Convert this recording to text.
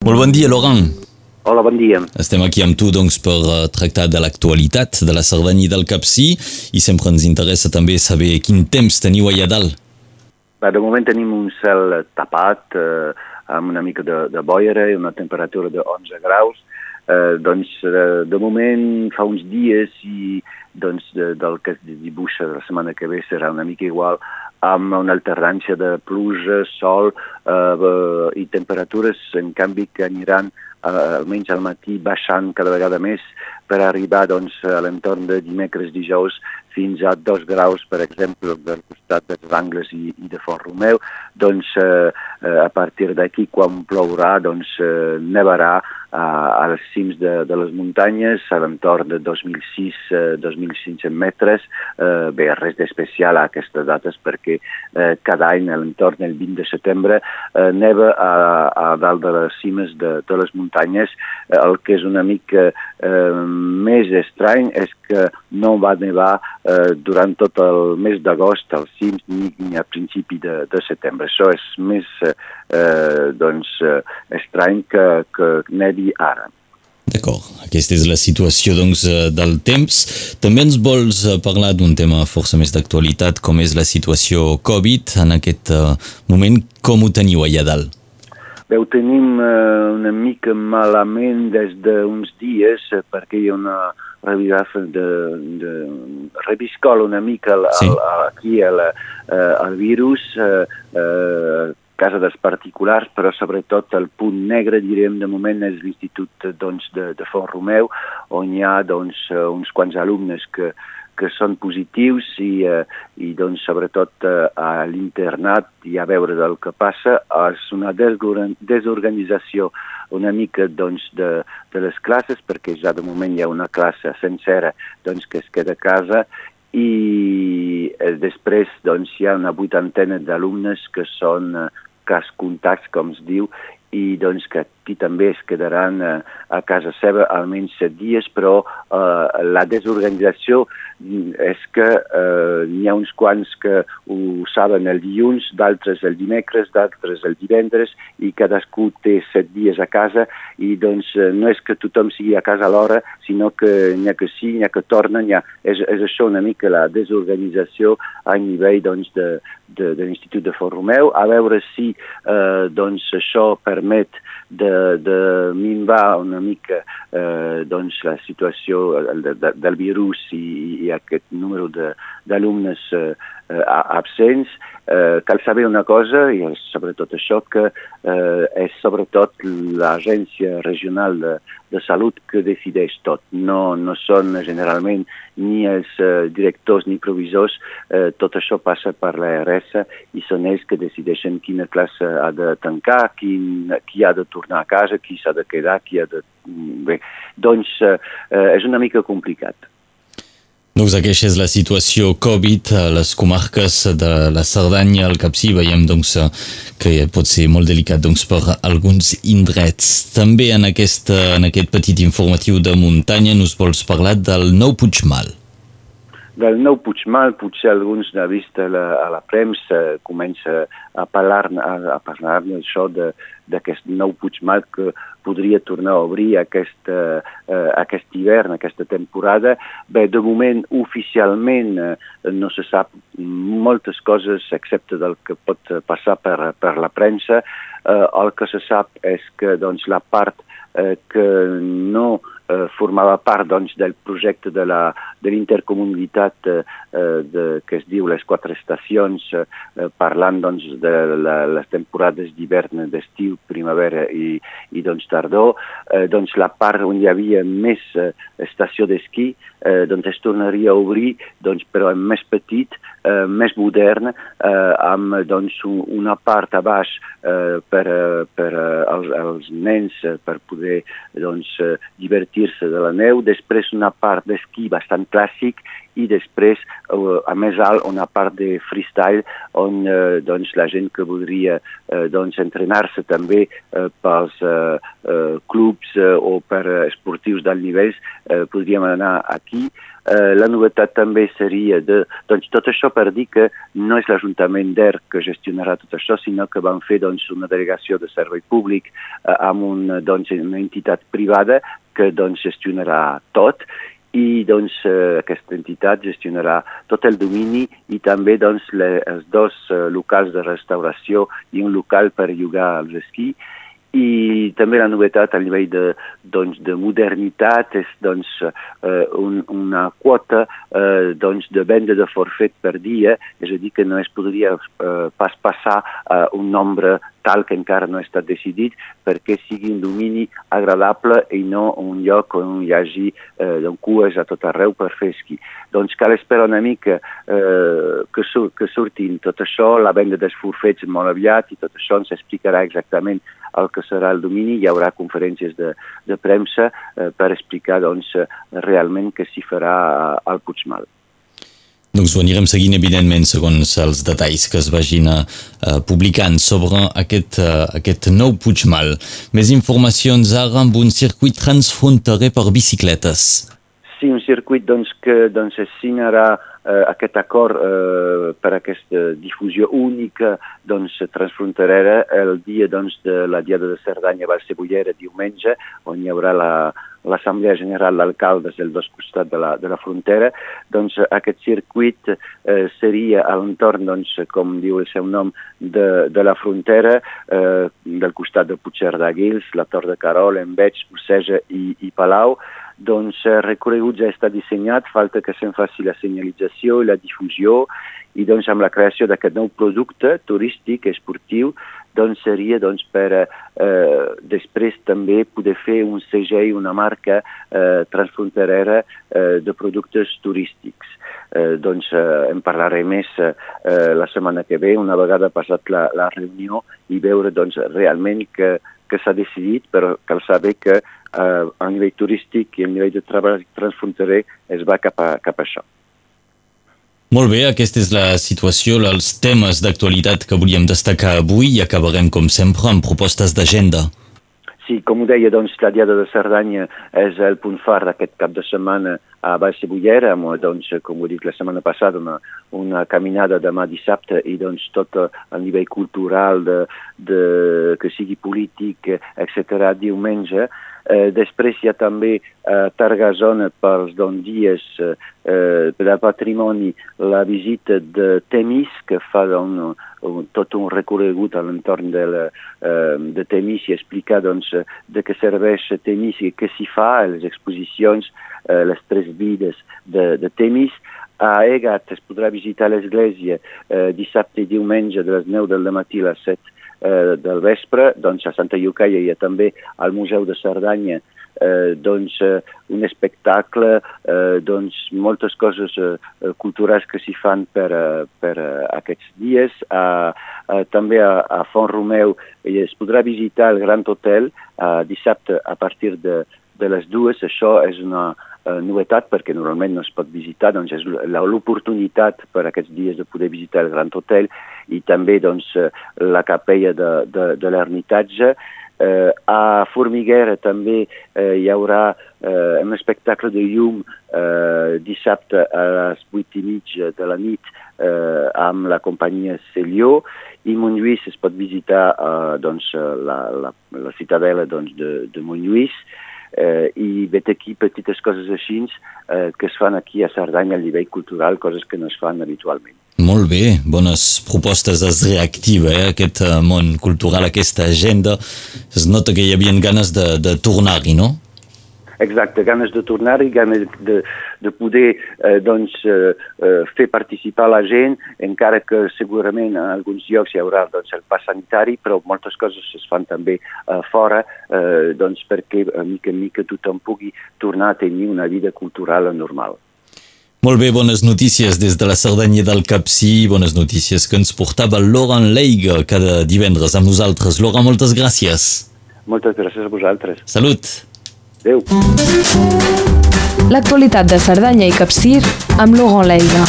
Molt bon dia, Laurent. Hola, bon dia. Estem aquí amb tu doncs, per uh, tractar de l'actualitat de la Cerdanya i del Capcí i sempre ens interessa també saber quin temps teniu allà dalt. Bé, de moment tenim un cel tapat, eh, amb una mica de, de boira i una temperatura de 11 graus. Eh, doncs, eh, de moment, fa uns dies i doncs, de, del que es dibuixa la setmana que ve serà una mica igual amb una alternància de pluja, sol eh, i temperatures, en canvi, que aniran eh, almenys al matí baixant cada vegada més per arribar doncs, a l'entorn de dimecres, dijous, fins a dos graus, per exemple, del costat dels Angles i, i de Fort Romeu. Doncs eh, a partir d'aquí, quan plourà, doncs eh, nevarà a, als cims de, de les muntanyes, a l'entorn de 2.600-2.500 eh, metres. Eh, bé, res d'especial a aquestes dates perquè eh, cada any, a l'entorn del 20 de setembre, eh, neva a, a dalt de les cimes de, de les muntanyes. Eh, el que és una mica eh, més estrany és que no va nevar eh, durant tot el mes d'agost, als cims, ni, a principi de, de setembre. Això és més eh, doncs, eh, estrany que, que nevi ara. D'acord, aquesta és la situació doncs, eh, del temps. També ens vols eh, parlar d'un tema força més d'actualitat, com és la situació Covid en aquest moment. Com ho teniu allà dalt? Bé, ho tenim eh, una mica malament des d'uns dies eh, perquè hi ha una revidafa de, de reviscola una mica al, sí. al, aquí al, eh, al virus, eh, eh, casa dels particulars, però sobretot el punt negre, direm, de moment és l'Institut doncs, de, de Font Romeu, on hi ha doncs, uns quants alumnes que, que són positius i, eh, i doncs, sobretot eh, a l'internat i a veure del que passa és una desorganització una mica doncs, de, de les classes perquè ja de moment hi ha una classe sencera doncs, que es queda a casa i eh, després doncs, hi ha una vuitantena d'alumnes que són eh, cas contacts, com es diu, i doncs que aquí també es quedaran eh, a casa seva almenys set dies, però eh, la desorganització és que eh, n'hi ha uns quants que ho saben el dilluns, d'altres el dimecres, d'altres el divendres, i cadascú té set dies a casa, i doncs eh, no és que tothom sigui a casa a l'hora, sinó que n'hi ha que sí, n'hi ha que torna, ha... És, és això una mica la desorganització a nivell doncs, de, de, de l'Institut de Fort Romeu, a veure si eh, doncs, això permet de, de minvar una mica eh, doncs, la situació de, de, del virus i, i aquest número d'alumnes eh, eh, absents. Eh, cal saber una cosa, i és sobretot això, que eh, és sobretot l'agència regional de, de salut que decideix tot. No, no són generalment ni els eh, directors ni provisors, eh, tot això passa per la RS i són ells que decideixen quina classe ha de tancar, quin, qui ha de tornar a casa, qui s'ha de quedar, qui ha de... Bé, doncs eh, és una mica complicat. Doncs aquesta és la situació Covid a les comarques de la Cerdanya, al Capcí, veiem doncs, que pot ser molt delicat doncs, per alguns indrets. També en, aquest, en aquest petit informatiu de muntanya nos vols parlar del nou Puigmal. Del nou Puigmal, potser alguns n'ha vist a la, a la premsa, comença a parlar-ne a, a parlar això d'aquest nou Puigmal que podria tornar a obrir aquest, eh, aquest hivern, aquesta temporada. Bé, de moment, oficialment, eh, no se sap moltes coses, excepte del que pot passar per, per la premsa. Eh, el que se sap és que doncs, la part eh, que no eh, formava part doncs, del projecte de l'intercomunalitat eh, de, que es diu les quatre estacions, eh, parlant doncs, de la, les temporades d'hivern, d'estiu, primavera i, i doncs, tardor, eh, doncs, la part on hi havia més eh, estació d'esquí eh, doncs, es tornaria a obrir, doncs, però més petit, eh, més modern, eh, amb doncs, un, una part a baix eh, per, per als, als nens eh, per poder doncs, divertir-se de la neu, després una part d'esquí bastant clàssic i després, a més alt, una part de freestyle on eh, doncs, la gent que voldria eh, doncs, entrenar-se també eh, pels eh, eh, clubs eh, o per esportius d'alt nivell eh, podríem anar aquí. Eh, la novetat també seria de... Doncs tot això per dir que no és l'Ajuntament d'ERC que gestionarà tot això, sinó que van fer doncs, una delegació de servei públic eh, amb un, doncs, una entitat privada que doncs, gestionarà tot i doncs, eh, aquesta entitat gestionarà tot el domini i també doncs, les, els dos eh, locals de restauració i un local per llogar els esquí i també la novetat a nivell de, doncs, de modernitat és doncs, eh, un, una quota eh, doncs, de venda de forfet per dia, és a dir, que no es podria eh, pas passar eh, un nombre tal que encara no ha estat decidit perquè sigui un domini agradable i no un lloc on hi hagi eh, doncs, cues a tot arreu per fer esquí. Doncs cal esperar una mica eh, que, sur que surtin tot això, la venda dels forfets molt aviat i tot això ens explicarà exactament el que serà el domini. Hi haurà conferències de, de premsa eh, per explicar doncs, realment què s'hi farà al Puigmal. Doncs ho anirem seguint, evidentment, segons els detalls que es vagin uh, publicant sobre aquest, uh, aquest nou Puigmal. Més informacions ara amb un circuit transfronterer per bicicletes. Sí, un circuit doncs, que doncs, es signarà eh, aquest acord eh, per aquesta difusió única doncs, transfronterera el dia doncs, de la Diada de Cerdanya a Balsebollera, diumenge, on hi haurà la, l'Assemblea General d'Alcaldes del dos costat de la, de la frontera, doncs aquest circuit eh, seria a l'entorn, doncs, com diu el seu nom, de, de la frontera, eh, del costat de Puigcerdà Guils, la Tor de Carol, Enveig, Urceja i, i Palau, doncs el eh, recorregut ja està dissenyat, falta que se'n faci la senyalització i la difusió i doncs amb la creació d'aquest nou producte turístic, esportiu, doncs seria doncs, per eh, després també poder fer un segell, una marca eh, transfronterera eh, de productes turístics. Eh, doncs eh, en parlaré més eh, la setmana que ve, una vegada passat la, la reunió i veure doncs, realment que, que s'ha decidit, però cal saber que eh, a nivell turístic i a nivell de treball transfronterer es va cap a, cap a això. Molt bé, aquesta és la situació, els temes d'actualitat que volíem destacar avui i acabarem, com sempre, amb propostes d'agenda. Sí, com ho deia, doncs, la Diada de Cerdanya és el punt far d'aquest cap de setmana a Baix Bullera, amb, doncs, com ho dit la setmana passada, una, una caminada demà dissabte i doncs, tot a nivell cultural, de, de, que sigui polític, etc. diumenge. Eh, després hi ha també a eh, Targazona pels doncs, dies eh, de patrimoni la visita de Temis que fa un, un, tot un recorregut a l'entorn de, la, eh, de Temis i explicar doncs, de què serveix Temis i què s'hi fa, les exposicions, eh, les tres vides de, de Temis. A Egat es podrà visitar l'església eh, dissabte i diumenge de les 9 del matí a les 7 eh, del vespre, doncs a Santa Llucaia hi ha també al Museu de Cerdanya eh, doncs, eh, un espectacle, eh, doncs, moltes coses eh, eh culturals que s'hi fan per, eh, per eh, aquests dies. Eh, eh, també a, a Font Romeu es podrà visitar el Gran Hotel eh, dissabte a partir de, de les dues. Això és una, eh, novetat perquè normalment no es pot visitar, doncs és l'oportunitat per aquests dies de poder visitar el Gran Hotel i també doncs, eh, la capella de, de, de l'ermitatge. Eh, a Formiguera també eh, hi haurà eh, un espectacle de llum eh, dissabte a les vuit i mitja de la nit eh, amb la companyia Celió i Montlluís es pot visitar eh, doncs, la, la, la ciutadela doncs, de, de Montlluís eh, i vet aquí petites coses així eh, que es fan aquí a Cerdanya a nivell cultural, coses que no es fan habitualment. Molt bé, bones propostes, es reactiva eh, aquest eh, món cultural, aquesta agenda. Es nota que hi havia ganes de, de tornar-hi, no? Exacte, ganes de tornar i ganes de, de poder eh, doncs, eh, eh, fer participar la gent, encara que segurament en alguns llocs hi haurà doncs, el pas sanitari, però moltes coses es fan també eh, fora eh, doncs, perquè a mica en mica tothom pugui tornar a tenir una vida cultural normal. Molt bé, bones notícies des de la Cerdanya del Capcí, bones notícies que ens portava Laurent Leiga cada divendres amb nosaltres. Laurent, moltes gràcies. Moltes gràcies a vosaltres. Salut. Adéu. L'actualitat de Cerdanya i Capcir amb Laurent Leiga.